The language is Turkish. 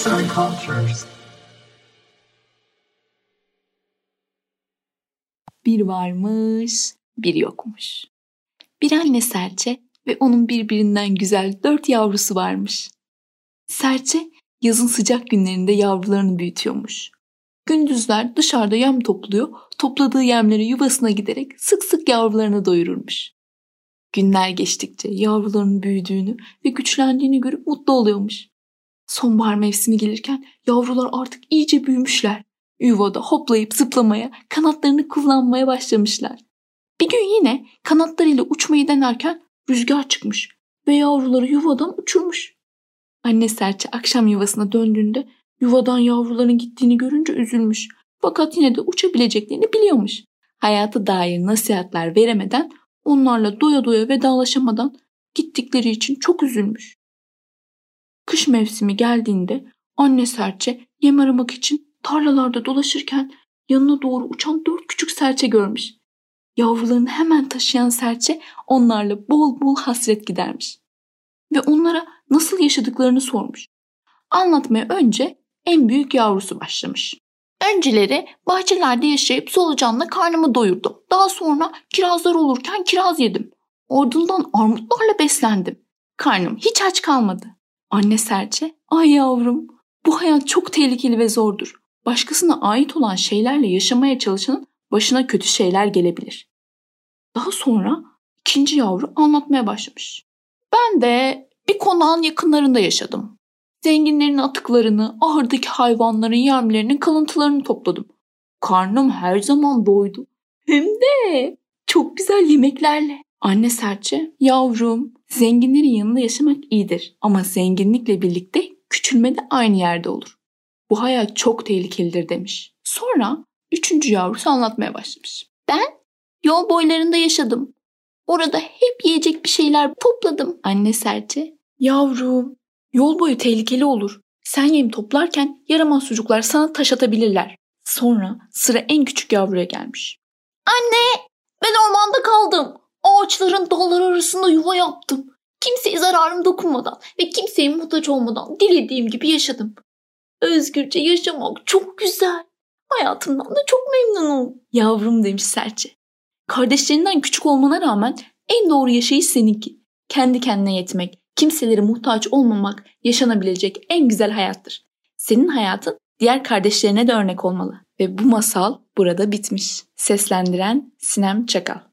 Arts and Cultures. Bir varmış, bir yokmuş. Bir anne serçe ve onun birbirinden güzel dört yavrusu varmış. Serçe yazın sıcak günlerinde yavrularını büyütüyormuş. Gündüzler dışarıda yem topluyor, topladığı yemleri yuvasına giderek sık sık yavrularını doyururmuş. Günler geçtikçe yavrularının büyüdüğünü ve güçlendiğini görüp mutlu oluyormuş. Sonbahar mevsimi gelirken yavrular artık iyice büyümüşler. Yuvada hoplayıp zıplamaya, kanatlarını kullanmaya başlamışlar. Bir gün yine kanatlarıyla uçmayı denerken rüzgar çıkmış ve yavruları yuvadan uçurmuş. Anne serçe akşam yuvasına döndüğünde yuvadan yavruların gittiğini görünce üzülmüş. Fakat yine de uçabileceklerini biliyormuş. Hayatı dair nasihatler veremeden, onlarla doya doya vedalaşamadan gittikleri için çok üzülmüş. Kış mevsimi geldiğinde anne serçe yem aramak için tarlalarda dolaşırken yanına doğru uçan dört küçük serçe görmüş. Yavrularını hemen taşıyan serçe onlarla bol bol hasret gidermiş. Ve onlara nasıl yaşadıklarını sormuş. Anlatmaya önce en büyük yavrusu başlamış. Önceleri bahçelerde yaşayıp solucanla karnımı doyurdum. Daha sonra kirazlar olurken kiraz yedim. Ardından armutlarla beslendim. Karnım hiç aç kalmadı. Anne serçe, ay yavrum bu hayat çok tehlikeli ve zordur. Başkasına ait olan şeylerle yaşamaya çalışanın başına kötü şeyler gelebilir. Daha sonra ikinci yavru anlatmaya başlamış. Ben de bir konağın yakınlarında yaşadım. Zenginlerin atıklarını, ahırdaki hayvanların yemlerinin kalıntılarını topladım. Karnım her zaman doydu. Hem de çok güzel yemeklerle. Anne serçe, yavrum, zenginlerin yanında yaşamak iyidir. Ama zenginlikle birlikte küçülme de aynı yerde olur. Bu hayat çok tehlikelidir demiş. Sonra üçüncü yavrusu anlatmaya başlamış. Ben yol boylarında yaşadım. Orada hep yiyecek bir şeyler topladım. Anne serçe, yavrum, yol boyu tehlikeli olur. Sen yem toplarken yaramaz çocuklar sana taş atabilirler. Sonra sıra en küçük yavruya gelmiş. Anne, ben ormanda kaldım. Ağaçların dalları arasında yuva yaptım. Kimseye zararım dokunmadan ve kimseye muhtaç olmadan dilediğim gibi yaşadım. Özgürce yaşamak çok güzel. Hayatımdan da çok memnunum. Yavrum demiş serçe. Kardeşlerinden küçük olmana rağmen en doğru yaşayış seninki. Kendi kendine yetmek, kimselere muhtaç olmamak yaşanabilecek en güzel hayattır. Senin hayatın diğer kardeşlerine de örnek olmalı. Ve bu masal burada bitmiş. Seslendiren Sinem Çakal.